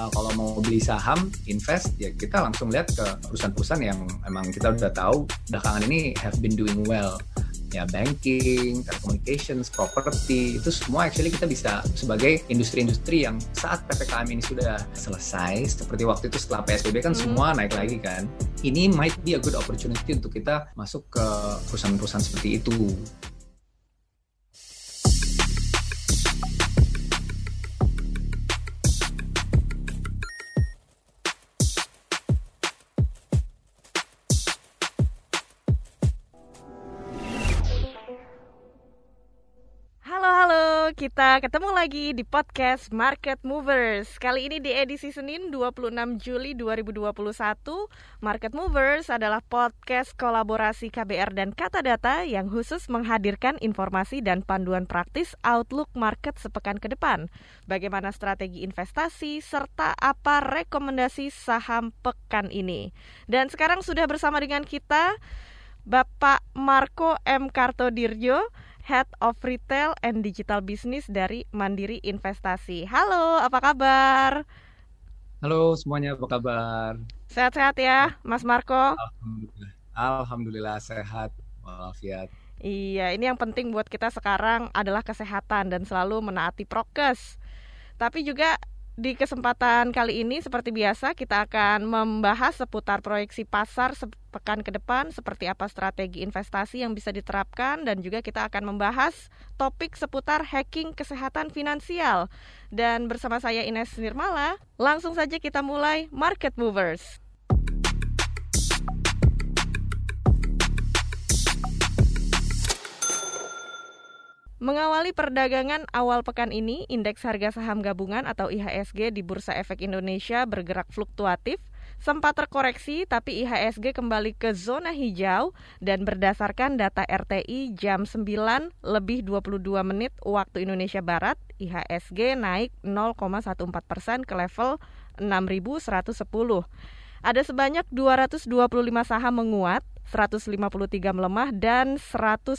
uh, kalau mau beli saham invest ya kita langsung lihat ke perusahaan-perusahaan yang emang kita udah tahu belakangan ini have been doing well ya banking, telecommunications, property itu semua actually kita bisa sebagai industri-industri yang saat ppkm ini sudah selesai seperti waktu itu setelah psbb kan hmm. semua naik lagi kan ini might be a good opportunity untuk kita masuk ke perusahaan-perusahaan seperti itu kita ketemu lagi di podcast Market Movers. Kali ini di edisi Senin 26 Juli 2021, Market Movers adalah podcast kolaborasi KBR dan Kata Data yang khusus menghadirkan informasi dan panduan praktis outlook market sepekan ke depan. Bagaimana strategi investasi serta apa rekomendasi saham pekan ini. Dan sekarang sudah bersama dengan kita Bapak Marco M. Kartodirjo Head of Retail and Digital Business dari Mandiri Investasi. Halo, apa kabar? Halo semuanya, apa kabar? Sehat-sehat ya, Mas Marco? Alhamdulillah, Alhamdulillah sehat walafiat. Iya, ini yang penting buat kita sekarang adalah kesehatan dan selalu menaati prokes. Tapi juga di kesempatan kali ini seperti biasa kita akan membahas seputar proyeksi pasar sepekan ke depan seperti apa strategi investasi yang bisa diterapkan dan juga kita akan membahas topik seputar hacking kesehatan finansial. Dan bersama saya Ines Nirmala, langsung saja kita mulai Market Movers. Mengawali perdagangan awal pekan ini, indeks harga saham gabungan atau IHSG di Bursa Efek Indonesia bergerak fluktuatif, sempat terkoreksi tapi IHSG kembali ke zona hijau dan berdasarkan data RTI jam 9 lebih 22 menit waktu Indonesia Barat, IHSG naik 0,14 persen ke level 6110. Ada sebanyak 225 saham menguat, 153 melemah dan 196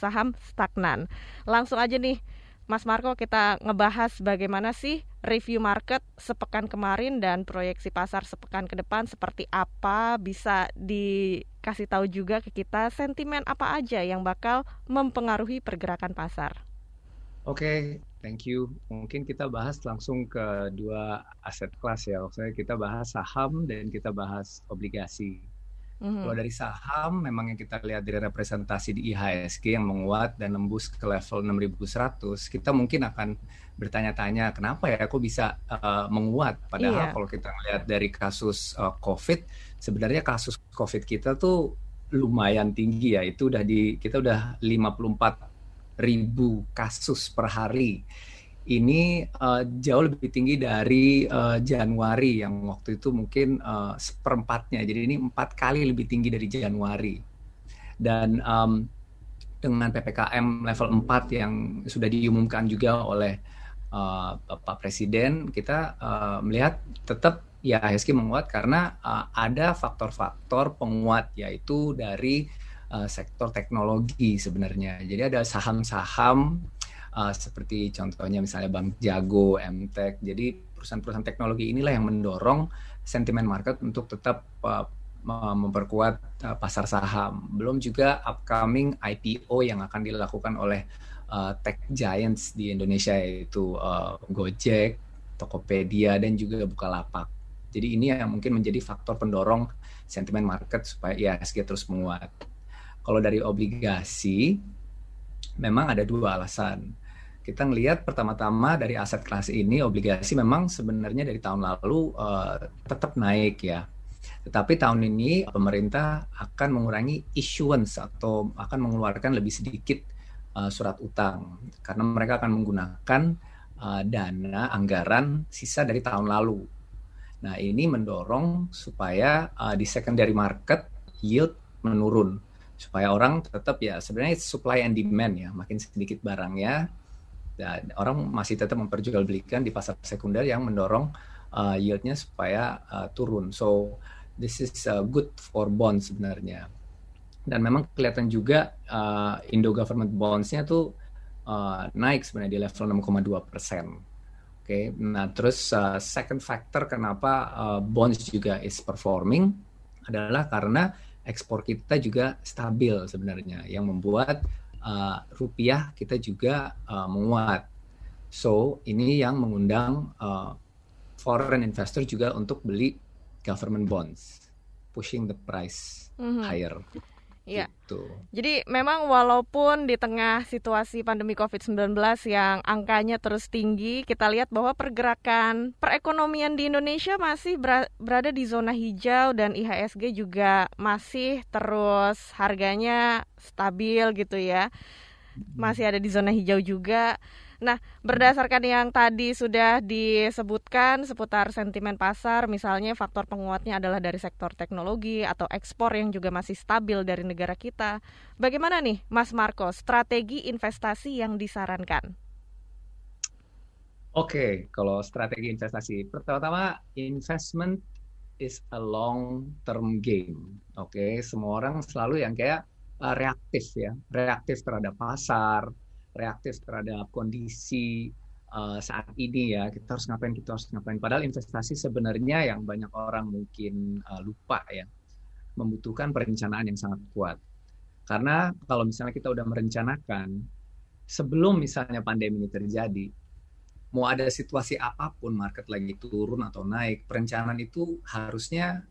saham stagnan. Langsung aja nih Mas Marco kita ngebahas bagaimana sih review market sepekan kemarin dan proyeksi pasar sepekan ke depan seperti apa bisa dikasih tahu juga ke kita sentimen apa aja yang bakal mempengaruhi pergerakan pasar. Oke, thank you. Mungkin kita bahas langsung ke dua aset kelas ya. Maksudnya kita bahas saham dan kita bahas obligasi. Mm-hmm. Kalau dari saham, memang yang kita lihat dari representasi di IHSG yang menguat dan nembus ke level 6100, kita mungkin akan bertanya-tanya kenapa ya kok bisa uh, menguat. Padahal iya. kalau kita lihat dari kasus uh, COVID, sebenarnya kasus COVID kita tuh lumayan tinggi ya. Itu udah di kita udah 54 ribu kasus per hari. Ini uh, jauh lebih tinggi dari uh, Januari yang waktu itu mungkin uh, seperempatnya. Jadi ini empat kali lebih tinggi dari Januari. Dan um, dengan ppkm level 4 yang sudah diumumkan juga oleh uh, Pak Presiden, kita uh, melihat tetap ya HSG menguat karena uh, ada faktor-faktor penguat yaitu dari uh, sektor teknologi sebenarnya. Jadi ada saham-saham uh, seperti contohnya misalnya Bank Jago, MTech. Jadi perusahaan-perusahaan teknologi inilah yang mendorong sentimen market untuk tetap uh, memperkuat uh, pasar saham. Belum juga upcoming IPO yang akan dilakukan oleh uh, tech giants di Indonesia yaitu uh, Gojek, Tokopedia dan juga Bukalapak. Jadi ini yang mungkin menjadi faktor pendorong sentimen market supaya IHSG terus menguat. Kalau dari obligasi, memang ada dua alasan. Kita ngelihat pertama-tama dari aset kelas ini, obligasi memang sebenarnya dari tahun lalu uh, tetap naik ya. Tetapi tahun ini pemerintah akan mengurangi issuance atau akan mengeluarkan lebih sedikit uh, surat utang karena mereka akan menggunakan uh, dana anggaran sisa dari tahun lalu. Nah, ini mendorong supaya uh, di secondary market yield menurun supaya orang tetap ya sebenarnya supply and demand ya makin sedikit barangnya dan orang masih tetap memperjualbelikan di pasar sekunder yang mendorong uh, yieldnya supaya uh, turun so this is uh, good for bonds sebenarnya dan memang kelihatan juga uh, Indo government bonds-nya tuh uh, naik sebenarnya di level 6,2 persen Oke, okay. nah terus uh, second factor kenapa uh, bonds juga is performing adalah karena ekspor kita juga stabil sebenarnya, yang membuat uh, rupiah kita juga uh, menguat. So ini yang mengundang uh, foreign investor juga untuk beli government bonds, pushing the price mm -hmm. higher. Iya. Gitu. Jadi memang walaupun di tengah situasi pandemi COVID-19 yang angkanya terus tinggi, kita lihat bahwa pergerakan perekonomian di Indonesia masih berada di zona hijau dan IHSG juga masih terus harganya stabil gitu ya. Masih ada di zona hijau juga. Nah, berdasarkan yang tadi sudah disebutkan seputar sentimen pasar, misalnya faktor penguatnya adalah dari sektor teknologi atau ekspor yang juga masih stabil dari negara kita. Bagaimana nih, Mas Marco, strategi investasi yang disarankan? Oke, kalau strategi investasi, pertama-tama investment is a long term game. Oke, semua orang selalu yang kayak uh, reaktif ya, reaktif terhadap pasar, reaktif terhadap kondisi uh, saat ini ya. Kita harus ngapain kita harus ngapain. Padahal investasi sebenarnya yang banyak orang mungkin uh, lupa ya membutuhkan perencanaan yang sangat kuat. Karena kalau misalnya kita udah merencanakan sebelum misalnya pandemi ini terjadi mau ada situasi apa pun market lagi turun atau naik perencanaan itu harusnya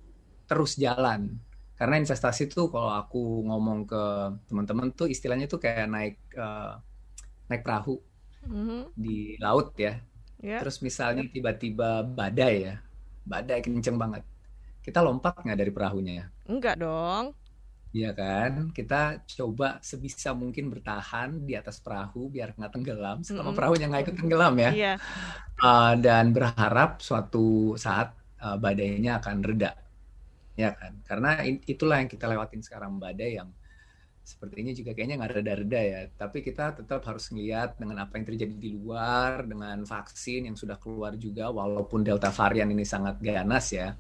terus jalan. Karena investasi itu kalau aku ngomong ke teman-teman tuh istilahnya tuh kayak naik uh, naik perahu mm-hmm. di laut ya. Yeah. Terus misalnya tiba-tiba badai ya, badai kenceng banget. Kita lompat nggak dari perahunya ya? Enggak dong. Iya kan, kita coba sebisa mungkin bertahan di atas perahu biar nggak tenggelam selama mm -hmm. perahunya nggak ikut tenggelam ya. Yeah. Uh, dan berharap suatu saat uh, badainya akan reda, ya kan? Karena itulah yang kita lewatin sekarang badai yang sepertinya juga kayaknya nggak reda-reda ya. Tapi kita tetap harus melihat dengan apa yang terjadi di luar, dengan vaksin yang sudah keluar juga, walaupun delta varian ini sangat ganas ya.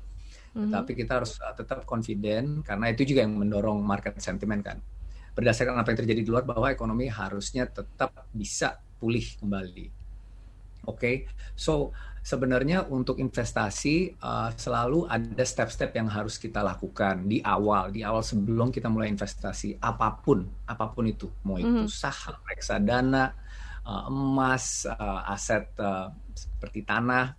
Mm-hmm. Tapi kita harus uh, tetap confident karena itu juga yang mendorong market sentiment kan. Berdasarkan apa yang terjadi di luar bahwa ekonomi harusnya tetap bisa pulih kembali. Oke, okay? so sebenarnya untuk investasi uh, selalu ada step-step yang harus kita lakukan di awal, di awal sebelum kita mulai investasi apa pun, apa pun itu, mau itu mm -hmm. saham, reksadana, uh, emas, uh, aset uh, seperti tanah.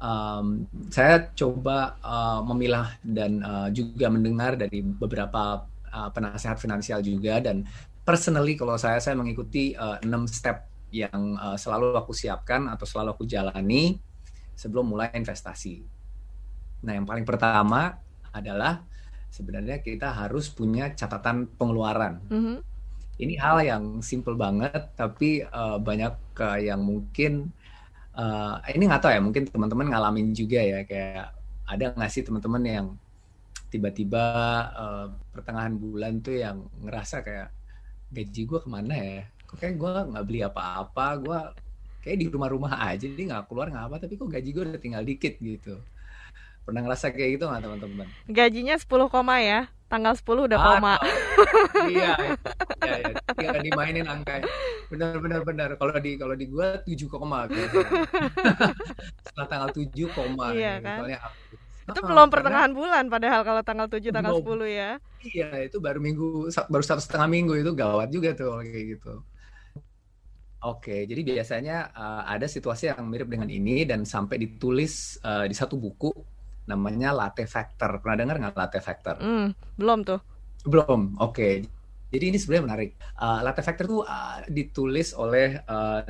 Um, saya coba uh, memilah dan uh, juga mendengar dari beberapa uh, penasehat finansial juga dan personally kalau saya saya mengikuti uh, 6 step yang uh, selalu aku siapkan atau selalu aku jalani sebelum mulai investasi. Nah, yang paling pertama adalah sebenarnya kita harus punya catatan pengeluaran. Mm -hmm. Ini hal yang simple banget, tapi uh, banyak uh, yang mungkin uh, ini nggak tahu ya, mungkin teman-teman ngalamin juga ya, kayak ada nggak sih teman-teman yang tiba-tiba uh, pertengahan bulan tuh yang ngerasa kayak gaji gue ke mana ya? Kayak gue nggak beli apa-apa gue kayak di rumah-rumah aja jadi nggak keluar nggak apa tapi kok gaji gue udah tinggal dikit gitu pernah ngerasa kayak gitu nggak teman-teman gajinya 10 koma ya tanggal 10 udah ah, koma iya iya iya tinggal dimainin angka benar benar benar kalau di kalau di gue 7 koma setelah tanggal 7 koma iya gitu. kan itu belum pertengahan bulan padahal kalau tanggal 7 tanggal belum. 10 ya. Iya, itu baru minggu baru satu setengah minggu itu gawat juga tuh kayak gitu. Oke, jadi biasanya uh, ada situasi yang mirip dengan ini dan sampai ditulis uh, di satu buku namanya latte factor. Pernah dengar nggak latte factor? Mm, belum tuh. Belum. Oke. Jadi ini sebenarnya menarik. Uh, latte factor tuh uh, ditulis oleh uh,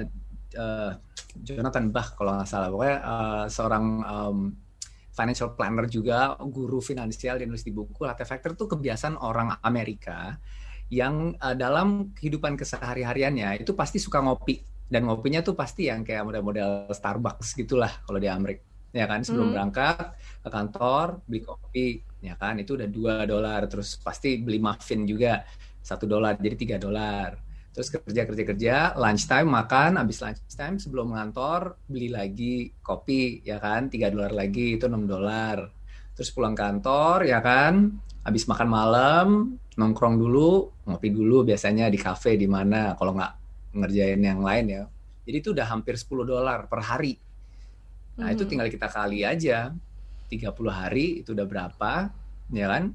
uh, Jonathan Bach kalau nggak salah. Pokoknya uh, seorang um, financial planner juga, guru finansial di nulis di buku. Latte factor tuh kebiasaan orang Amerika yang uh, dalam kehidupan kesehari-hariannya itu pasti suka ngopi. Dan ngopinya tuh pasti yang kayak model-model Starbucks gitulah kalau di Amerika ya kan? Sebelum hmm. berangkat ke kantor beli kopi ya kan? Itu udah dua dolar terus pasti beli muffin juga satu dolar jadi tiga dolar. Terus kerja kerja kerja lunch time makan habis lunch time sebelum ngantor beli lagi kopi ya kan? Tiga dolar lagi itu enam dolar. Terus pulang kantor ya kan habis makan malam nongkrong dulu ngopi dulu biasanya di cafe di mana kalau nggak ngerjain yang lain ya jadi itu udah hampir 10 dolar per hari Nah, mm -hmm. itu tinggal kita kali aja. 30 hari itu udah berapa, ya kan?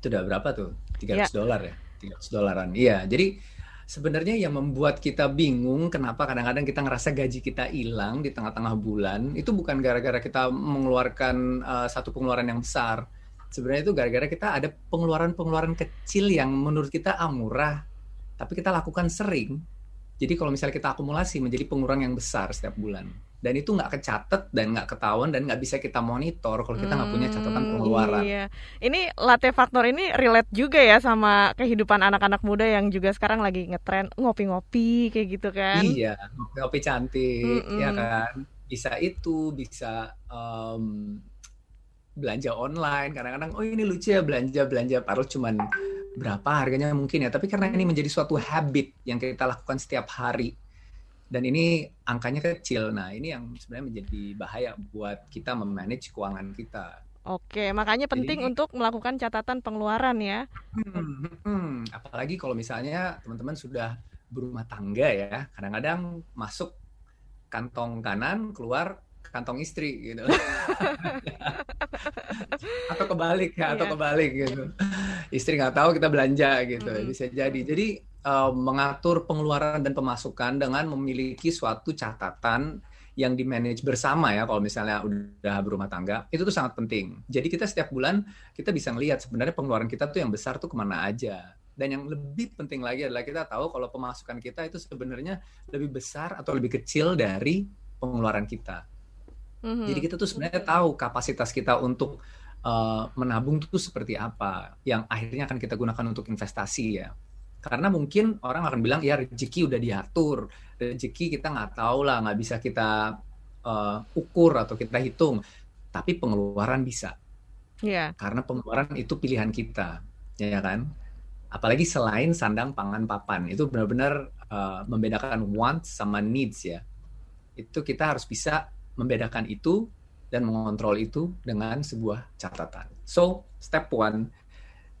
Itu udah berapa tuh? 300 yeah. dolar ya? 300 dolaran. Iya, jadi sebenarnya yang membuat kita bingung kenapa kadang-kadang kita ngerasa gaji kita hilang di tengah-tengah bulan itu bukan gara-gara kita mengeluarkan uh, satu pengeluaran yang besar. Sebenarnya itu gara-gara kita ada pengeluaran-pengeluaran kecil yang menurut kita ah murah, tapi kita lakukan sering. Jadi kalau misalnya kita akumulasi menjadi pengurangan yang besar setiap bulan dan itu nggak kecatet dan nggak ketahuan dan nggak bisa kita monitor kalau kita nggak hmm, punya catatan hmm, pengeluaran. Iya. Ini latte faktor ini relate juga ya sama kehidupan anak-anak muda yang juga sekarang lagi ngetren ngopi-ngopi kayak gitu kan? Iya, ngopi-ngopi cantik, mm -mm. ya kan. Bisa itu, bisa um, belanja online. Kadang-kadang, oh ini lucu ya belanja belanja, harus cuman berapa harganya mungkin ya. Tapi karena ini menjadi suatu habit yang kita lakukan setiap hari dan ini angkanya kecil. Nah, ini yang sebenarnya menjadi bahaya buat kita memanage keuangan kita. Oke, makanya penting Jadi, untuk melakukan catatan pengeluaran ya. Hmm, hmm, apalagi kalau misalnya teman-teman sudah berumah tangga ya, kadang-kadang masuk kantong kanan, keluar kantong istri gitu. atau kebalik ya, atau yeah. kebalik gitu. Istri nggak tahu kita belanja gitu, mm. bisa jadi. Jadi uh, mengatur pengeluaran dan pemasukan dengan memiliki suatu catatan yang di manage bersama ya kalau misalnya udah berumah tangga itu tuh sangat penting jadi kita setiap bulan kita bisa ngelihat sebenarnya pengeluaran kita tuh yang besar tuh ke mana aja dan yang lebih penting lagi adalah kita tahu kalau pemasukan kita itu sebenarnya lebih besar atau lebih kecil dari pengeluaran kita mm-hmm. jadi kita tuh sebenarnya tahu kapasitas kita untuk uh, menabung itu seperti apa yang akhirnya akan kita gunakan untuk investasi ya. Karena mungkin orang akan bilang ya rezeki udah diatur. Rezeki kita nggak tahu lah nggak bisa kita uh, ukur atau kita hitung. Tapi pengeluaran bisa. Yeah. karena pengeluaran itu pilihan kita ya kan? Apalagi selain sandang pangan papan itu benar-benar uh, membedakan wants sama needs ya. Itu kita harus bisa membedakan itu dan mengontrol itu dengan sebuah catatan so step one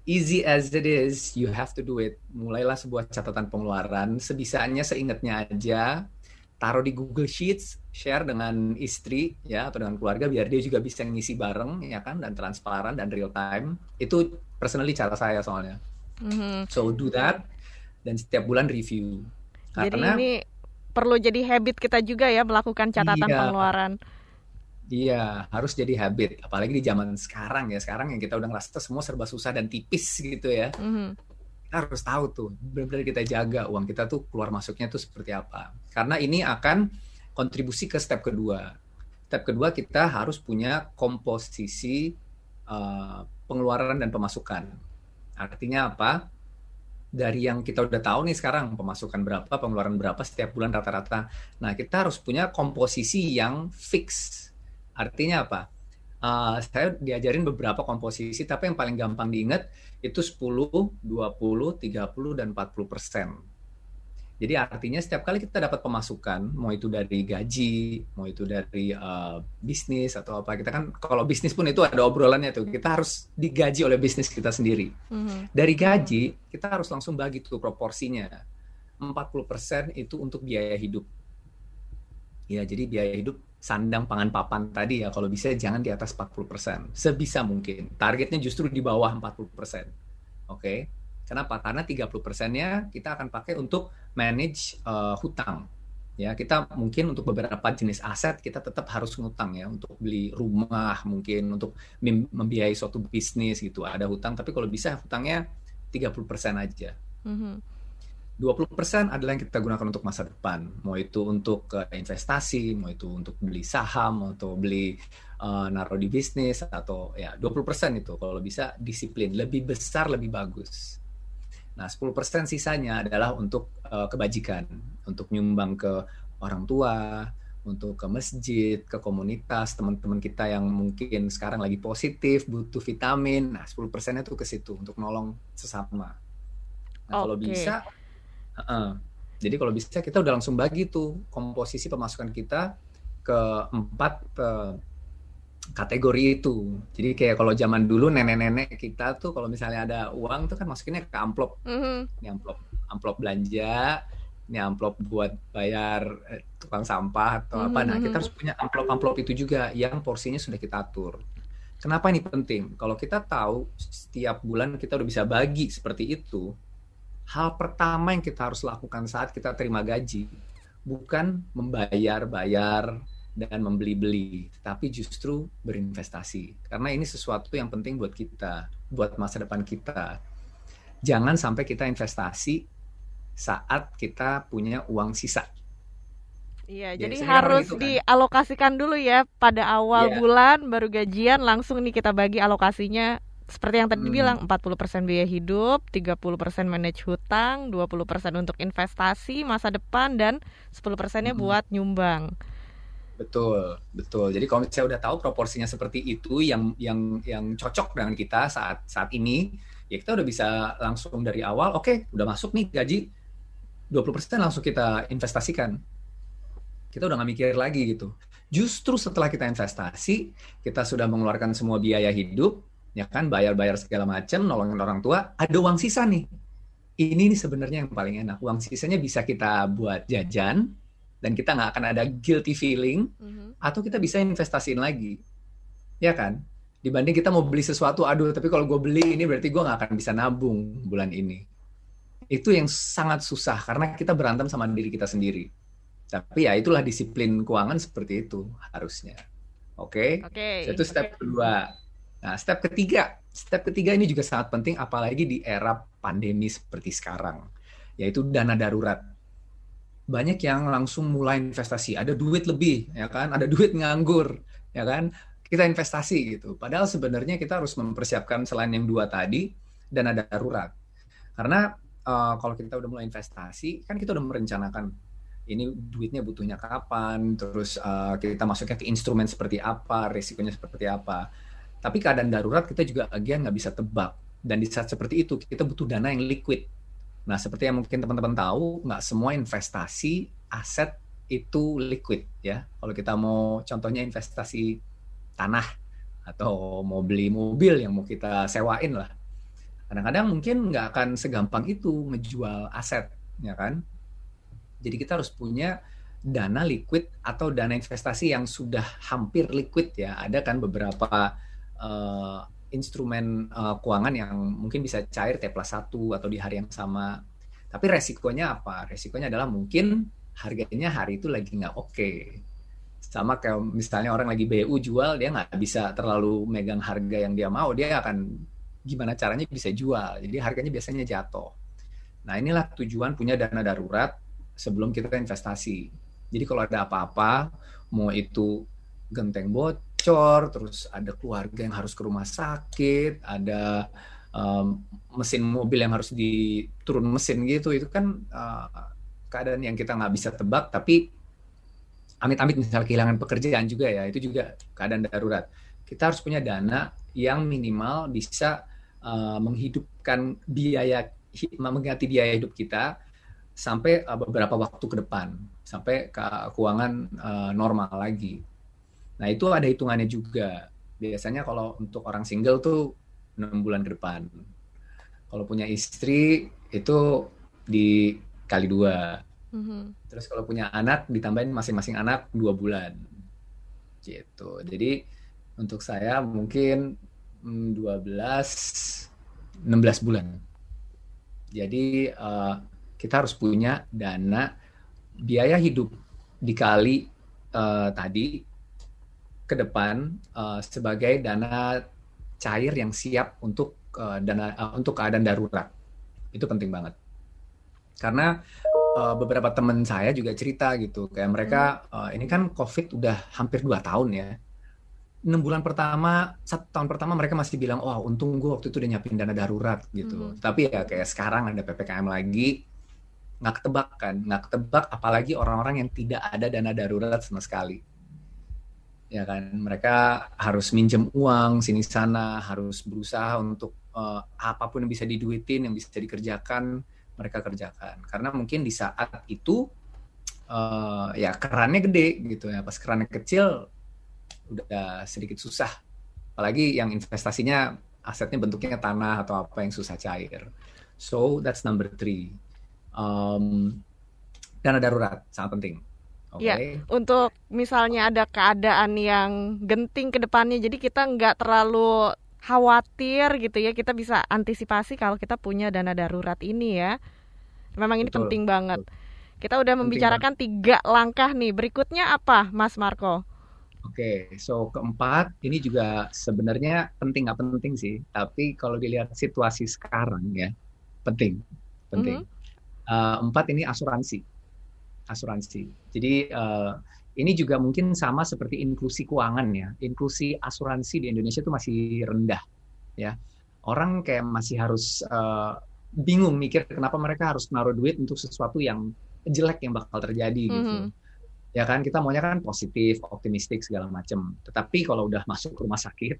easy as it is, you have to do it. Mulailah sebuah catatan pengeluaran, sebisanya, seingatnya aja. Taruh di Google Sheets, share dengan istri ya atau dengan keluarga biar dia juga bisa ngisi bareng ya kan dan transparan dan real time. Itu personally cara saya soalnya. Mm-hmm. So do that dan setiap bulan review. Karena, Jadi ini perlu jadi habit kita juga ya melakukan catatan iya, pengeluaran. Iya, harus jadi habit. Apalagi di zaman sekarang ya. Sekarang yang kita udah ngerasa semua serba susah dan tipis gitu ya. Mm-hmm. Kita harus tahu tuh, benar-benar kita jaga uang kita tuh keluar masuknya tuh seperti apa. Karena ini akan kontribusi ke step kedua. Step kedua kita harus punya komposisi uh, pengeluaran dan pemasukan. Artinya apa? Dari yang kita udah tahu nih sekarang pemasukan berapa, pengeluaran berapa setiap bulan rata-rata. Nah, kita harus punya komposisi yang fix Artinya apa? Uh, saya diajarin beberapa komposisi, tapi yang paling gampang diingat itu 10, 20, 30, dan 40 persen. Jadi artinya setiap kali kita dapat pemasukan, mau itu dari gaji, mau itu dari uh, bisnis atau apa, kita kan kalau bisnis pun itu ada obrolannya tuh, kita harus digaji oleh bisnis kita sendiri. Mm-hmm. Dari gaji kita harus langsung bagi tuh proporsinya. 40% itu untuk biaya hidup. Ya, jadi biaya hidup sandang pangan papan tadi ya kalau bisa jangan di atas 40%. Sebisa mungkin. Targetnya justru di bawah 40%. Oke. Okay? Kenapa? Karena 30%-nya kita akan pakai untuk manage uh, hutang. Ya, kita mungkin untuk beberapa jenis aset kita tetap harus ngutang ya untuk beli rumah, mungkin untuk membiayai suatu bisnis gitu. Ada hutang, tapi kalau bisa hutangnya 30% aja. Mm -hmm. 20% adalah yang kita gunakan untuk masa depan. Mau itu untuk uh, investasi, mau itu untuk beli saham, atau beli uh, naruh di bisnis atau ya 20% itu kalau bisa disiplin, lebih besar lebih bagus. Nah, 10% sisanya adalah untuk uh, kebajikan, untuk nyumbang ke orang tua, untuk ke masjid, ke komunitas, teman-teman kita yang mungkin sekarang lagi positif, butuh vitamin. Nah, 10%-nya itu ke situ untuk nolong sesama. Nah, okay. kalau bisa Uh, jadi kalau bisa kita udah langsung bagi tuh komposisi pemasukan kita ke empat uh, kategori itu. Jadi kayak kalau zaman dulu nenek-nenek kita tuh kalau misalnya ada uang tuh kan masukinnya ke amplop. Mm-hmm. Ini amplop amplop belanja. ini amplop buat bayar eh, tukang sampah atau apa. Nah, kita harus mm-hmm. punya amplop-amplop itu juga yang porsinya sudah kita atur. Kenapa ini penting? Kalau kita tahu setiap bulan kita udah bisa bagi seperti itu, hal pertama yang kita harus lakukan saat kita terima gaji bukan membayar-bayar dan membeli-beli, tapi justru berinvestasi. Karena ini sesuatu yang penting buat kita, buat masa depan kita. Jangan sampai kita investasi saat kita punya uang sisa. Iya, jadi, jadi harus gitu kan. dialokasikan dulu ya pada awal yeah. bulan baru gajian langsung nih kita bagi alokasinya seperti yang tadi hmm. bilang 40% biaya hidup, 30% manage hutang, 20% untuk investasi masa depan dan 10%-nya hmm. buat nyumbang. Betul, betul. Jadi kalau saya udah tahu proporsinya seperti itu yang yang yang cocok dengan kita saat saat ini, ya kita udah bisa langsung dari awal, oke, okay, udah masuk nih gaji 20% langsung kita investasikan. Kita udah nggak mikir lagi gitu. Justru setelah kita investasi, kita sudah mengeluarkan semua biaya hidup, ya kan, bayar-bayar segala macam, nolongin orang tua, ada uang sisa nih. Ini nih sebenarnya yang paling enak. Uang sisanya bisa kita buat jajan, dan kita nggak akan ada guilty feeling, mm-hmm. atau kita bisa investasiin lagi, ya kan? Dibanding kita mau beli sesuatu, aduh, tapi kalau gue beli ini berarti gue nggak akan bisa nabung bulan ini itu yang sangat susah karena kita berantem sama diri kita sendiri. Tapi ya itulah disiplin keuangan seperti itu harusnya. Oke. Okay? Okay. Itu step okay. kedua. Nah, step ketiga, step ketiga ini juga sangat penting apalagi di era pandemi seperti sekarang, yaitu dana darurat. Banyak yang langsung mulai investasi, ada duit lebih, ya kan? Ada duit nganggur, ya kan? Kita investasi gitu. Padahal sebenarnya kita harus mempersiapkan selain yang dua tadi dana darurat. Karena uh, kalau kita udah mulai investasi, kan kita udah merencanakan ini duitnya butuhnya kapan, terus uh, kita masuknya ke instrumen seperti apa, risikonya seperti apa. Tapi keadaan darurat kita juga again nggak bisa tebak. Dan di saat seperti itu kita butuh dana yang liquid. Nah seperti yang mungkin teman-teman tahu, nggak semua investasi aset itu liquid ya. Kalau kita mau contohnya investasi tanah atau mau beli mobil yang mau kita sewain lah. Kadang-kadang mungkin nggak akan segampang itu ngejual aset ya kan? Jadi kita harus punya dana liquid atau dana investasi yang sudah hampir liquid ya. Ada kan beberapa uh, instrumen uh, keuangan yang mungkin bisa cair T plus satu atau di hari yang sama tapi resikonya apa resikonya adalah mungkin harganya hari itu lagi nggak oke okay. sama kayak misalnya orang lagi BU jual dia nggak bisa terlalu megang harga yang dia mau dia akan gimana caranya bisa jual. Jadi harganya biasanya jatuh. Nah inilah tujuan punya dana darurat sebelum kita investasi. Jadi kalau ada apa-apa, mau itu genteng bocor, terus ada keluarga yang harus ke rumah sakit, ada um, mesin mobil yang harus diturun mesin gitu, itu kan uh, keadaan yang kita nggak bisa tebak, tapi amit-amit misalnya kehilangan pekerjaan juga ya, itu juga keadaan darurat. Kita harus punya dana yang minimal bisa uh, menghidupkan biaya mengganti biaya hidup kita sampai uh, beberapa waktu ke depan sampai ke keuangan uh, normal lagi. Nah itu ada hitungannya juga. Biasanya kalau untuk orang single tuh enam bulan ke depan. Kalau punya istri itu di kali dua. Mm-hmm. Terus kalau punya anak ditambahin masing-masing anak dua bulan. Gitu. Jadi untuk saya mungkin 12 16 bulan. Jadi uh, kita harus punya dana biaya hidup dikali uh, tadi ke depan uh, sebagai dana cair yang siap untuk uh, dana uh, untuk keadaan darurat. Itu penting banget. Karena uh, beberapa teman saya juga cerita gitu kayak mereka uh, ini kan COVID udah hampir dua tahun ya enam bulan pertama satu tahun pertama mereka masih bilang oh untung gue waktu itu udah nyiapin dana darurat gitu hmm. tapi ya kayak sekarang ada ppkm lagi nggak ketebak kan nggak ketebak apalagi orang-orang yang tidak ada dana darurat sama sekali ya kan mereka harus minjem uang sini sana harus berusaha untuk uh, apa pun yang bisa diduitin yang bisa dikerjakan mereka kerjakan karena mungkin di saat itu uh, ya kerannya gede gitu ya pas kerannya kecil udah sedikit susah. Apalagi yang investasinya asetnya bentuknya tanah atau apa yang susah cair. So that's number three. Um, dana darurat sangat penting. Okay. Ya, untuk misalnya ada keadaan yang genting ke depannya, jadi kita nggak terlalu khawatir gitu ya, kita bisa antisipasi kalau kita punya dana darurat ini ya. Memang ini Betul. penting banget. Kita udah penting membicarakan banget. tiga langkah nih. Berikutnya apa, Mas Marco? Oke, okay, so keempat ini juga sebenarnya penting nggak penting sih, tapi kalau dilihat situasi sekarang ya penting, penting. Mm -hmm. uh, empat ini asuransi, asuransi. Jadi uh, ini juga mungkin sama seperti inklusi keuangan ya, inklusi asuransi di Indonesia itu masih rendah, ya. Orang kayak masih harus uh, bingung mikir kenapa mereka harus naruh duit untuk sesuatu yang jelek yang bakal terjadi mm -hmm. gitu ya kan kita maunya kan positif optimistik segala macam tetapi kalau udah masuk rumah sakit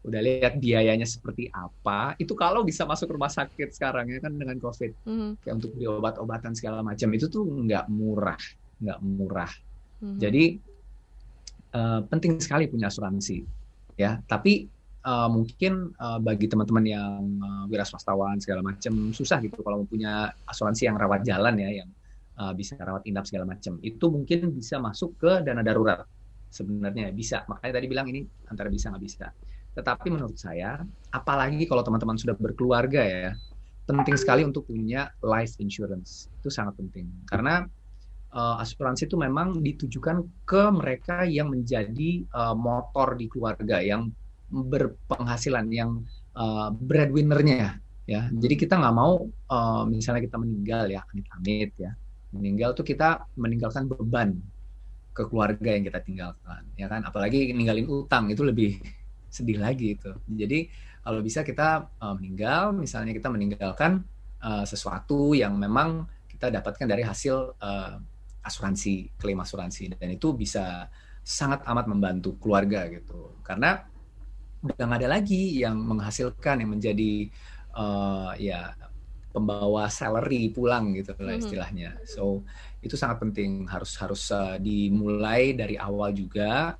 udah lihat biayanya seperti apa? Itu kalau bisa masuk rumah sakit sekarang ya kan dengan covid. Mm-hmm. kayak untuk beli obat-obatan segala macam itu tuh nggak murah nggak murah. Mm-hmm. jadi uh, penting sekali punya asuransi ya. Tapi uh, mungkin uh, bagi teman-teman yang uh, wira swastawan segala macam susah gitu kalau punya asuransi yang rawat jalan ya yang uh, bisa rawat inap segala macam. Itu mungkin bisa masuk ke dana darurat sebenarnya bisa. Makanya tadi bilang ini antara bisa nggak bisa tetapi menurut saya apalagi kalau teman-teman sudah berkeluarga ya penting sekali untuk punya life insurance. Itu sangat penting. Karena uh, asuransi itu memang ditujukan ke mereka yang menjadi uh, motor di keluarga yang berpenghasilan yang uh, breadwinnernya ya. Jadi kita nggak mau uh, misalnya kita meninggal ya amit-amit ya. Meninggal tuh kita meninggalkan beban ke keluarga yang kita tinggalkan ya kan? Apalagi ninggalin utang itu lebih sedih lagi itu jadi kalau bisa kita uh, meninggal misalnya kita meninggalkan uh, sesuatu yang memang kita dapatkan dari hasil uh, asuransi klaim asuransi dan itu bisa sangat amat membantu keluarga gitu karena udah nggak ada lagi yang menghasilkan yang menjadi uh, ya pembawa salary pulang gitu lah mm-hmm. istilahnya. So itu sangat penting harus harus uh, dimulai dari awal juga.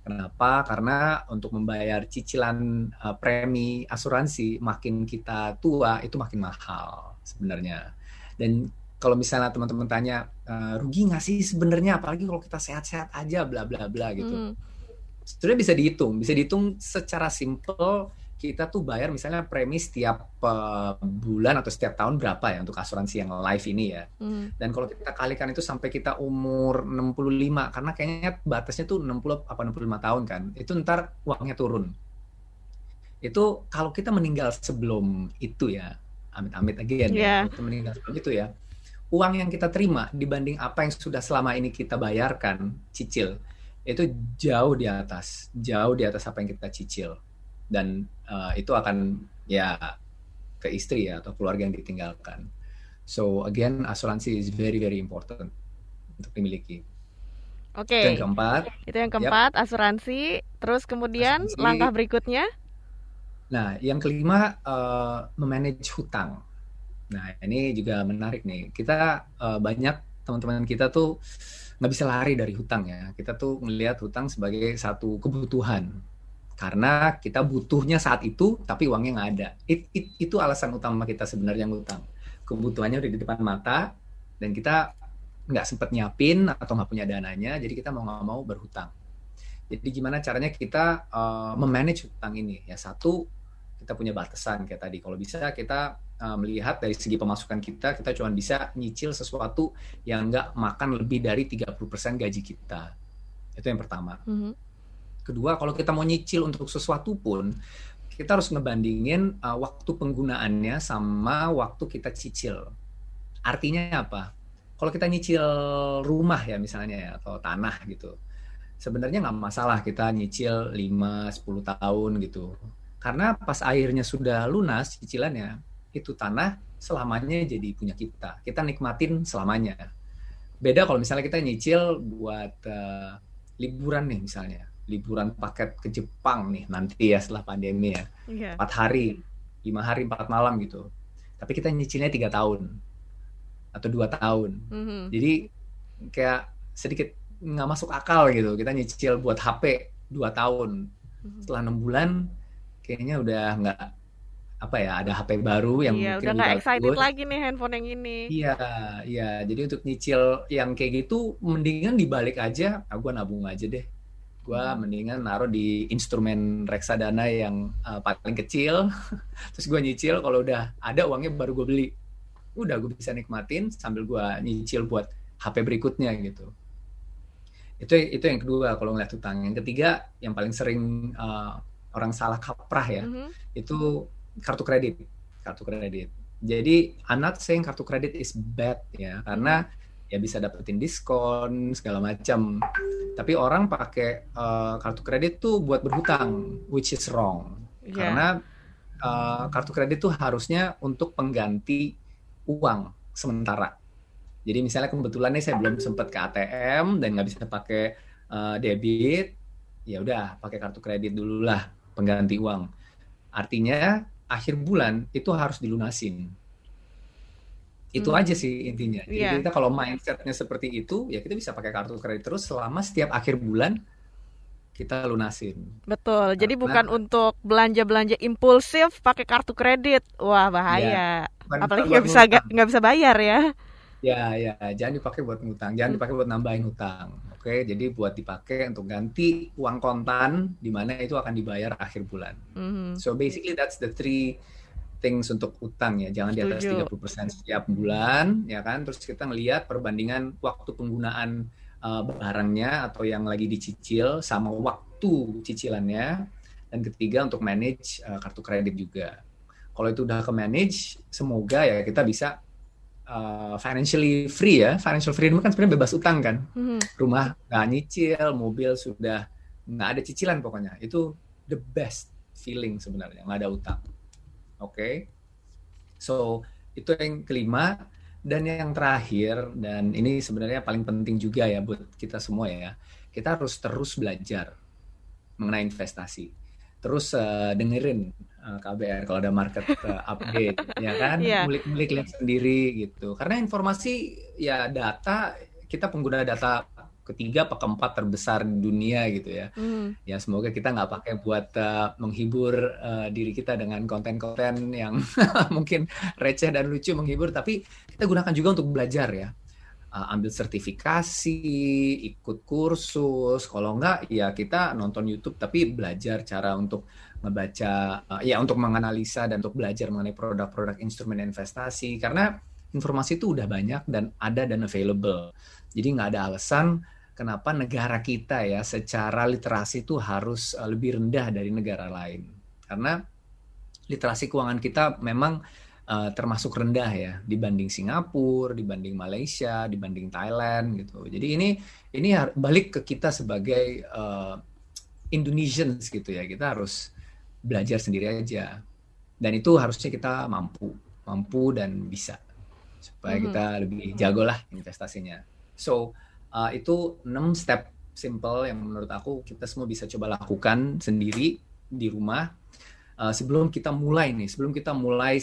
Kenapa? Karena untuk membayar cicilan uh, premi asuransi makin kita tua itu makin mahal sebenarnya. Dan kalau misalnya teman-teman tanya uh, rugi nggak sih sebenarnya apalagi kalau kita sehat-sehat aja bla bla bla gitu. Mm. Sebenarnya bisa dihitung, bisa dihitung secara simple kita tuh bayar misalnya premi setiap uh, bulan atau setiap tahun berapa ya untuk asuransi yang live ini ya. Mm. Dan kalau kita kalikan itu sampai kita umur 65 karena kayaknya batasnya tuh 60 apa 65 tahun kan. Itu ntar uangnya turun. Itu kalau kita meninggal sebelum itu ya, amit-amit again yeah. ya, kita meninggal sebelum itu ya. Uang yang kita terima dibanding apa yang sudah selama ini kita bayarkan cicil itu jauh di atas, jauh di atas apa yang kita cicil dan uh, itu akan ya ke istri ya atau keluarga yang ditinggalkan. So again asuransi is very very important untuk dimiliki. Oke. Okay. Itu yang keempat. Itu yang keempat yep. asuransi. Terus kemudian asuransi. langkah berikutnya? Nah, yang kelima uh, memanage hutang. Nah, ini juga menarik nih. Kita uh, banyak teman-teman kita tuh nggak bisa lari dari hutang ya. Kita tuh melihat hutang sebagai satu kebutuhan karena kita butuhnya saat itu tapi uangnya nggak ada. It, it, itu alasan utama kita sebenarnya ngutang kebutuhannya udah di depan mata dan kita nggak sempet nyiapin atau nggak punya dananya jadi kita mau nggak mau berhutang. Jadi gimana caranya kita uh, memanage hutang ini? Ya satu kita punya batasan kayak tadi. Kalau bisa kita uh, melihat dari segi pemasukan kita kita cuma bisa nyicil sesuatu yang nggak makan lebih dari 30% gaji kita. Itu yang pertama. Mm -hmm Kedua, kalau kita mau nyicil untuk sesuatu pun, kita harus ngebandingin uh, waktu penggunaannya sama waktu kita cicil. Artinya apa? Kalau kita nyicil rumah ya misalnya ya, atau tanah gitu, sebenarnya nggak masalah kita nyicil 5-10 tahun gitu. Karena pas akhirnya sudah lunas cicilannya, itu tanah selamanya jadi punya kita. Kita nikmatin selamanya. Beda kalau misalnya kita nyicil buat uh, liburan nih misalnya liburan paket ke Jepang nih nanti ya setelah pandemi ya. Yeah. empat hari lima hari empat malam gitu. Tapi kita nyicilnya tiga tahun atau dua tahun. Mm-hmm. jadi kayak sedikit nggak masuk akal gitu. Kita nyicil buat HP dua tahun. Mm-hmm. setelah enam bulan kayaknya udah nggak apa ya ada HP baru yang iya, mungkin udah nggak excited lagi nih handphone yang ini. Iya iya. Jadi untuk nyicil yang kayak gitu mendingan dibalik aja. Ah, gue nabung aja deh gue hmm. mendingan naruh di instrumen reksadana yang uh, paling kecil. Terus gue nyicil kalau udah ada uangnya baru gue beli. Udah gue bisa nikmatin sambil gue nyicil buat HP berikutnya gitu. Itu itu yang kedua kalau ngeliat utang yang ketiga yang paling sering uh, orang salah kaprah ya mm -hmm. itu kartu kredit. Kartu kredit. Jadi anak saying kartu kredit is bad ya karena ya bisa dapetin diskon segala macam tapi orang pakai uh, kartu kredit tuh buat berhutang which is wrong yeah. karena uh, kartu kredit tuh harusnya untuk pengganti uang sementara jadi misalnya kebetulan nih saya belum sempat ke ATM dan nggak bisa pakai uh, debit, ya udah pakai kartu kredit dulu lah pengganti uang. Artinya akhir bulan itu harus dilunasin. Itu hmm. aja sih intinya. Jadi yeah. kita kalau mindsetnya seperti itu, ya kita bisa pakai kartu kredit terus selama setiap akhir bulan kita lunasin. Betul. Karena, Jadi bukan untuk belanja-belanja impulsif pakai kartu kredit. Wah bahaya. Ya, Apalagi nggak bisa nggak bisa bayar ya. Ya, ya, jangan dipakai buat ngutang, jangan hmm. dipakai buat nambahin hutang. Oke, jadi buat dipakai untuk ganti uang kontan di mana itu akan dibayar akhir bulan. Mm-hmm. So basically that's the three things untuk utang ya. Jangan di atas 30% setiap bulan, ya kan? Terus kita ngelihat perbandingan waktu penggunaan uh, barangnya atau yang lagi dicicil sama waktu cicilannya. Dan ketiga untuk manage uh, kartu kredit juga. Kalau itu udah ke manage, semoga ya kita bisa uh, financially free ya financial freedom kan sebenarnya bebas utang kan hmm. rumah nggak nyicil mobil sudah nggak ada cicilan pokoknya itu the best feeling sebenarnya nggak ada utang oke okay? so itu yang kelima dan yang terakhir dan ini sebenarnya paling penting juga ya buat kita semua ya kita harus terus belajar mengenai investasi terus uh, dengerin uh, eh, KBR kalau ada market uh, update ya kan yeah. mulik-mulik lihat sendiri gitu karena informasi ya data kita pengguna data ketiga apa keempat terbesar di dunia gitu ya mm. ya semoga kita nggak pakai buat uh, menghibur uh, diri kita dengan konten-konten yang mungkin receh dan lucu menghibur tapi kita gunakan juga untuk belajar ya uh, ambil sertifikasi, ikut kursus. Kalau enggak, ya kita nonton YouTube tapi belajar cara untuk ngebaca, uh, ya untuk menganalisa dan untuk belajar mengenai produk-produk instrumen investasi. Karena informasi itu udah banyak dan ada dan available. Jadi nggak ada alasan kenapa negara kita ya secara literasi itu harus uh, lebih rendah dari negara lain. Karena literasi keuangan kita memang uh, termasuk rendah ya dibanding Singapura, dibanding Malaysia, dibanding Thailand gitu. Jadi ini ini balik ke kita sebagai uh, Indonesians gitu ya. Kita harus belajar sendiri aja. Dan itu harusnya kita mampu, mampu dan bisa supaya mm -hmm. kita lebih jago lah investasinya. So uh, itu 6 step simple yang menurut aku kita semua bisa coba lakukan sendiri di rumah uh, sebelum kita mulai nih, sebelum kita mulai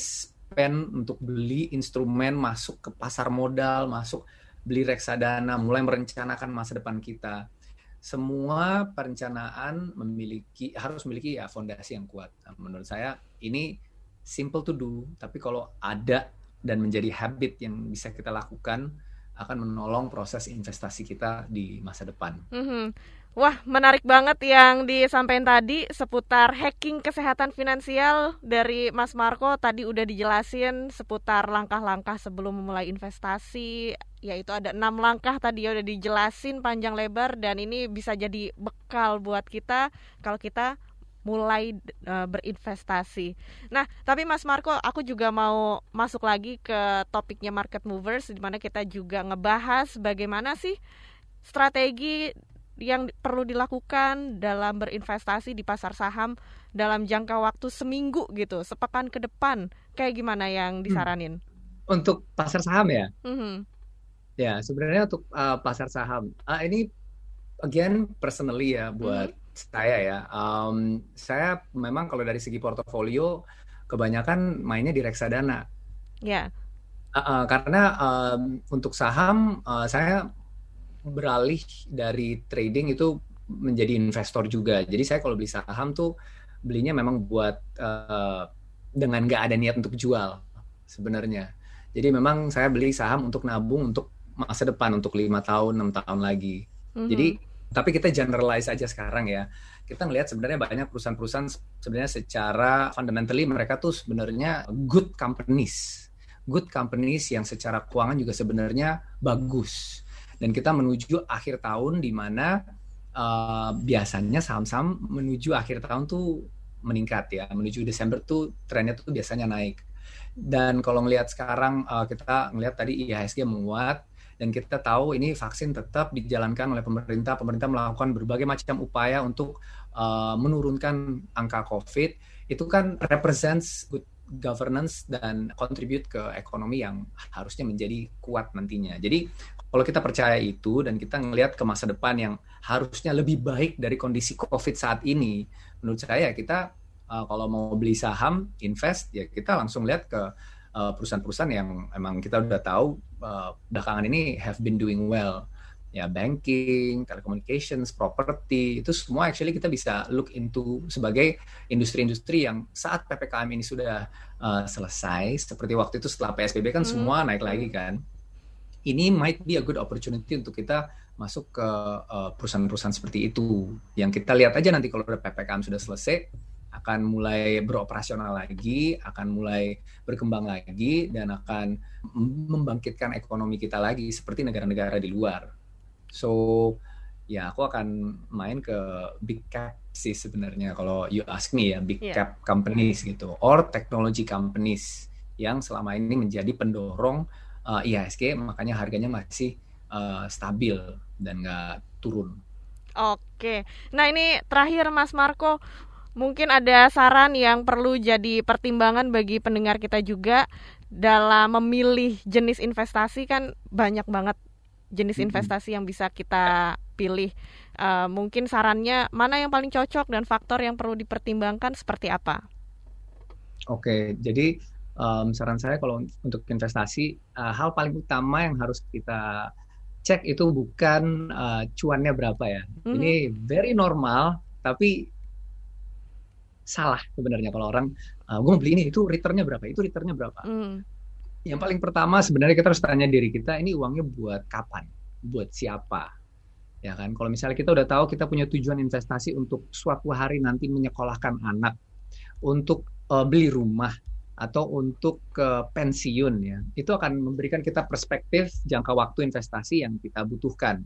pen untuk beli instrumen masuk ke pasar modal, masuk beli reksadana, mulai merencanakan masa depan kita. Semua perencanaan memiliki harus memiliki ya fondasi yang kuat. Nah, menurut saya ini simple to do, tapi kalau ada dan menjadi habit yang bisa kita lakukan akan menolong proses investasi kita di masa depan. Mm -hmm. Wah, menarik banget yang disampaikan tadi seputar hacking kesehatan finansial dari Mas Marco. Tadi udah dijelasin seputar langkah-langkah sebelum memulai investasi, yaitu ada enam langkah tadi ya udah dijelasin panjang lebar dan ini bisa jadi bekal buat kita kalau kita mulai uh, berinvestasi. Nah, tapi Mas Marco, aku juga mau masuk lagi ke topiknya market movers, di mana kita juga ngebahas bagaimana sih strategi yang perlu dilakukan dalam berinvestasi di pasar saham dalam jangka waktu seminggu gitu, sepekan ke depan, kayak gimana yang hmm. disaranin? Untuk pasar saham ya? Mm-hmm. Ya, sebenarnya untuk uh, pasar saham, uh, ini again personally ya buat mm-hmm. Saya ya. Um, saya memang kalau dari segi portofolio kebanyakan mainnya di reksadana. Ya. Yeah. Uh, uh, karena um, untuk saham uh, saya beralih dari trading itu menjadi investor juga. Jadi saya kalau beli saham tuh belinya memang buat uh, dengan nggak ada niat untuk jual sebenarnya. Jadi memang saya beli saham untuk nabung untuk masa depan untuk lima tahun enam tahun lagi. Mm-hmm. Jadi tapi kita generalize aja sekarang ya. Kita ngelihat sebenarnya banyak perusahaan-perusahaan sebenarnya secara fundamentally mereka tuh sebenarnya good companies. Good companies yang secara keuangan juga sebenarnya bagus. Dan kita menuju akhir tahun di mana uh, biasanya saham-saham menuju akhir tahun tuh meningkat ya. Menuju Desember tuh trennya tuh biasanya naik. Dan kalau ngelihat sekarang uh, kita ngelihat tadi IHSG menguat dan kita tahu ini vaksin tetap dijalankan oleh pemerintah. Pemerintah melakukan berbagai macam upaya untuk uh, menurunkan angka COVID. Itu kan represents good governance dan contribute ke ekonomi yang harusnya menjadi kuat nantinya. Jadi kalau kita percaya itu dan kita ngelihat ke masa depan yang harusnya lebih baik dari kondisi COVID saat ini, menurut saya kita uh, kalau mau beli saham, invest, ya kita langsung lihat ke uh, perusahaan-perusahaan yang emang kita udah tahu uh, belakangan ini have been doing well. Ya banking, telecommunications, property, itu semua actually kita bisa look into sebagai industri-industri yang saat PPKM ini sudah uh, selesai, seperti waktu itu setelah PSBB kan hmm. semua naik lagi kan. Ini might be a good opportunity untuk kita masuk ke perusahaan-perusahaan seperti itu. Yang kita lihat aja nanti kalau udah PPKM sudah selesai, akan mulai beroperasional lagi, akan mulai berkembang lagi, dan akan membangkitkan ekonomi kita lagi seperti negara-negara di luar. So, ya aku akan main ke big cap sih sebenarnya kalau you ask me ya big yeah. cap companies gitu or technology companies yang selama ini menjadi pendorong uh, IHSG makanya harganya masih uh, stabil dan nggak turun. Oke, nah ini terakhir Mas Marco mungkin ada saran yang perlu jadi pertimbangan bagi pendengar kita juga dalam memilih jenis investasi kan banyak banget jenis investasi yang bisa kita pilih. Uh, mungkin sarannya mana yang paling cocok dan faktor yang perlu dipertimbangkan seperti apa? Oke, jadi um, saran saya kalau untuk investasi uh, hal paling utama yang harus kita cek itu bukan uh, cuannya berapa ya. Mm -hmm. Ini very normal, tapi salah sebenarnya. Kalau orang uh, ah, gue mau beli ini itu returnnya berapa? Itu returnnya berapa? Mm. yang paling pertama sebenarnya kita harus tanya diri kita ini uangnya buat kapan? Buat siapa? Ya kan? Kalau misalnya kita udah tahu kita punya tujuan investasi untuk suatu hari nanti menyekolahkan anak untuk uh, beli rumah atau untuk ke pensiun ya itu akan memberikan kita perspektif jangka waktu investasi yang kita butuhkan.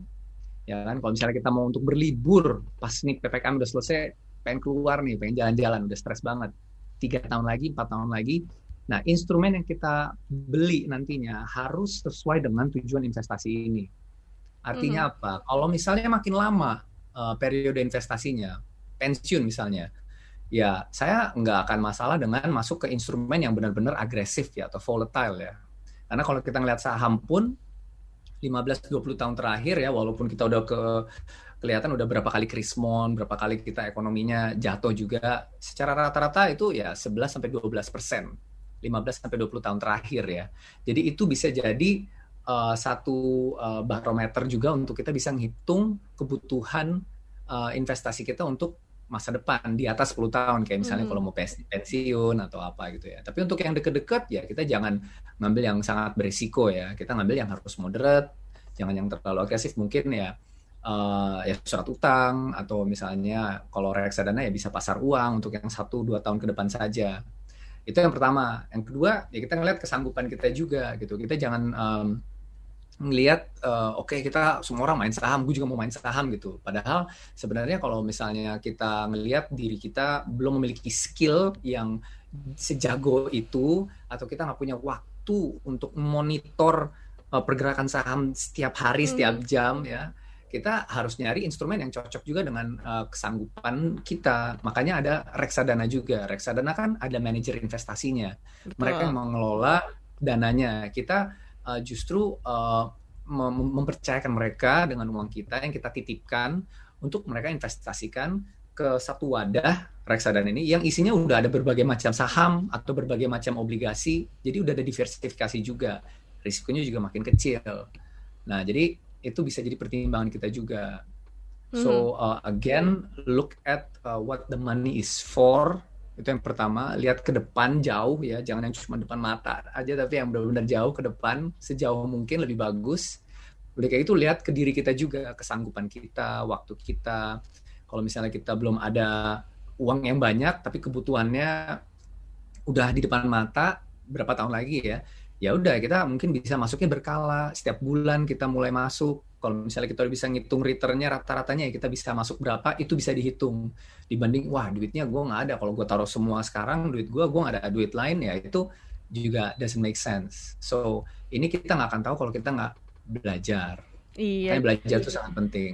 Ya kan? Kalau misalnya kita mau untuk berlibur pas nih ppkm udah selesai pengen keluar nih, pengen jalan-jalan, udah stres banget. Tiga tahun lagi, empat tahun lagi. Nah, instrumen yang kita beli nantinya harus sesuai dengan tujuan investasi ini. Artinya mm -hmm. apa? Kalau misalnya makin lama uh, periode investasinya, pensiun misalnya, ya saya nggak akan masalah dengan masuk ke instrumen yang benar-benar agresif ya atau volatile ya. Karena kalau kita ngeliat saham pun 15-20 tahun terakhir ya, walaupun kita udah ke kelihatan udah berapa kali krismon, berapa kali kita ekonominya jatuh juga. Secara rata-rata itu ya 11 sampai 12 persen, 15 sampai 20 tahun terakhir ya. Jadi itu bisa jadi uh, satu uh, barometer juga untuk kita bisa menghitung kebutuhan uh, investasi kita untuk masa depan di atas 10 tahun kayak misalnya hmm. kalau mau pensiun atau apa gitu ya. Tapi untuk yang deket-deket ya kita jangan ngambil yang sangat berisiko ya. Kita ngambil yang harus moderate, jangan yang terlalu agresif mungkin ya uh, ya surat utang atau misalnya kalau reksadana ya bisa pasar uang untuk yang satu dua tahun ke depan saja. Itu yang pertama. Yang kedua ya kita ngelihat kesanggupan kita juga gitu. Kita jangan um, melihat uh, oke okay, kita semua orang main saham gue juga mau main saham gitu. Padahal sebenarnya kalau misalnya kita melihat diri kita belum memiliki skill yang sejago itu atau kita nggak punya waktu untuk monitor uh, pergerakan saham setiap hari setiap hmm. jam ya kita harus nyari instrumen yang cocok juga dengan uh, kesanggupan kita. Makanya ada reksadana juga. Reksadana kan ada manajer investasinya. Betul. Mereka yang mengelola dananya. Kita uh, justru uh, mem mempercayakan mereka dengan uang kita yang kita titipkan untuk mereka investasikan ke satu wadah reksadana ini yang isinya udah ada berbagai macam saham atau berbagai macam obligasi. Jadi udah ada diversifikasi juga. Risikonya juga makin kecil. Nah, jadi itu bisa jadi pertimbangan kita juga. So mm-hmm. uh, again, look at uh, what the money is for. Itu yang pertama, lihat ke depan jauh ya, jangan yang cuma depan mata aja, tapi yang benar-benar jauh ke depan, sejauh mungkin lebih bagus. Oleh kayak itu lihat ke diri kita juga, kesanggupan kita, waktu kita. Kalau misalnya kita belum ada uang yang banyak, tapi kebutuhannya udah di depan mata, berapa tahun lagi ya, ya udah kita mungkin bisa masuknya berkala. Setiap bulan kita mulai masuk, kalau misalnya kita bisa ngitung returnnya rata-ratanya ya kita bisa masuk berapa itu bisa dihitung. Dibanding wah duitnya gue nggak ada. Kalau gue taruh semua sekarang duit gue gue nggak ada duit lain ya itu juga doesn't make sense. So ini kita nggak akan tahu kalau kita nggak belajar. Iya. Karena belajar itu sangat penting.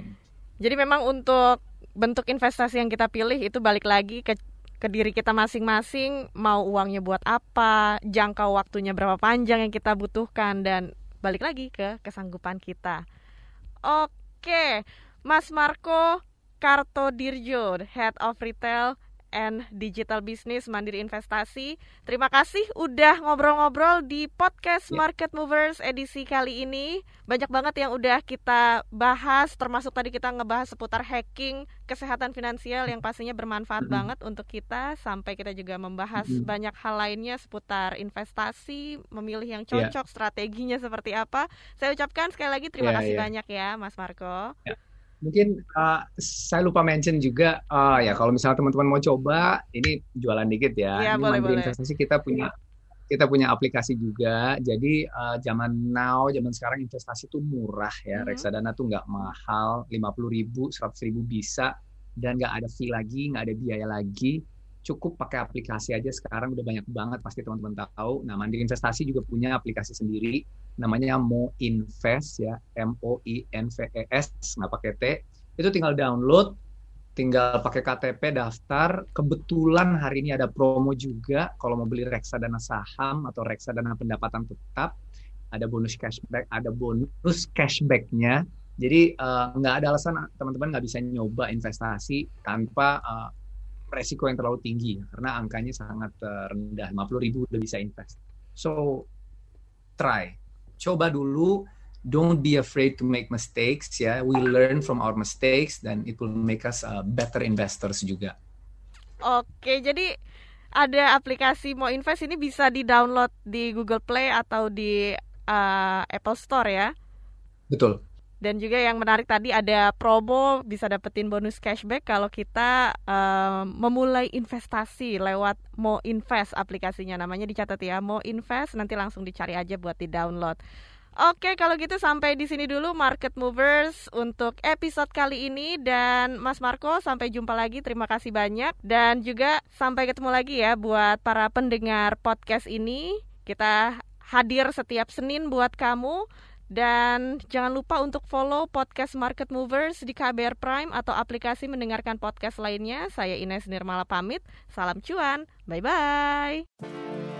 Jadi memang untuk bentuk investasi yang kita pilih itu balik lagi ke ke diri kita masing-masing mau uangnya buat apa jangka waktunya berapa panjang yang kita butuhkan dan balik lagi ke kesanggupan kita. Oke, Mas Marco Kartodirjo, Head of Retail and Digital Business Mandiri Investasi. Terima kasih udah ngobrol-ngobrol di podcast ya. Market Movers edisi kali ini. Banyak banget yang udah kita bahas, termasuk tadi kita ngebahas seputar hacking, kesehatan finansial yang pastinya bermanfaat mm -hmm. banget untuk kita. Sampai kita juga membahas mm -hmm. banyak hal lainnya seputar investasi, memilih yang ya. cocok, yeah. strateginya seperti apa. Saya ucapkan sekali lagi terima yeah, kasih yeah. banyak ya, Mas Marco. Yeah mungkin uh, saya lupa mention juga uh, ya kalau misalnya teman-teman mau coba ini jualan dikit ya, ya ini boleh, boleh. investasi kita punya kita punya aplikasi juga. Jadi uh, zaman now zaman sekarang investasi itu murah ya. Hmm. reksadana tuh nggak mahal lima puluh ribu seratus ribu bisa. Dan nggak ada fee lagi nggak ada biaya lagi cukup pakai aplikasi aja sekarang udah banyak banget pasti teman-teman tahu. Nah, Mandiri Investasi juga punya aplikasi sendiri namanya Mo Invest ya, M O I N V E S nggak pakai T. Itu tinggal download, tinggal pakai KTP daftar. Kebetulan hari ini ada promo juga kalau mau beli reksadana saham atau reksadana pendapatan tetap ada bonus cashback, ada bonus cashbacknya. Jadi uh, nggak ada alasan teman-teman nggak bisa nyoba investasi tanpa uh, resiko yang terlalu tinggi karena angkanya sangat uh, rendah. 50 ribu udah bisa invest. So try. Coba dulu. Don't be afraid to make mistakes ya. We learn from our mistakes dan it will make us uh, better investors juga. Oke jadi ada aplikasi mau invest ini bisa di download di Google Play atau di uh, Apple Store ya? Betul dan juga yang menarik tadi ada promo bisa dapetin bonus cashback kalau kita um, memulai investasi lewat Mo Invest aplikasinya namanya dicatat ya Mo Invest nanti langsung dicari aja buat di download. Oke, kalau gitu sampai di sini dulu Market Movers untuk episode kali ini dan Mas Marco sampai jumpa lagi. Terima kasih banyak dan juga sampai ketemu lagi ya buat para pendengar podcast ini. Kita hadir setiap Senin buat kamu dan jangan lupa untuk follow podcast Market Movers di KBR Prime atau aplikasi mendengarkan podcast lainnya. Saya Ines Nirmala pamit. Salam cuan. Bye-bye.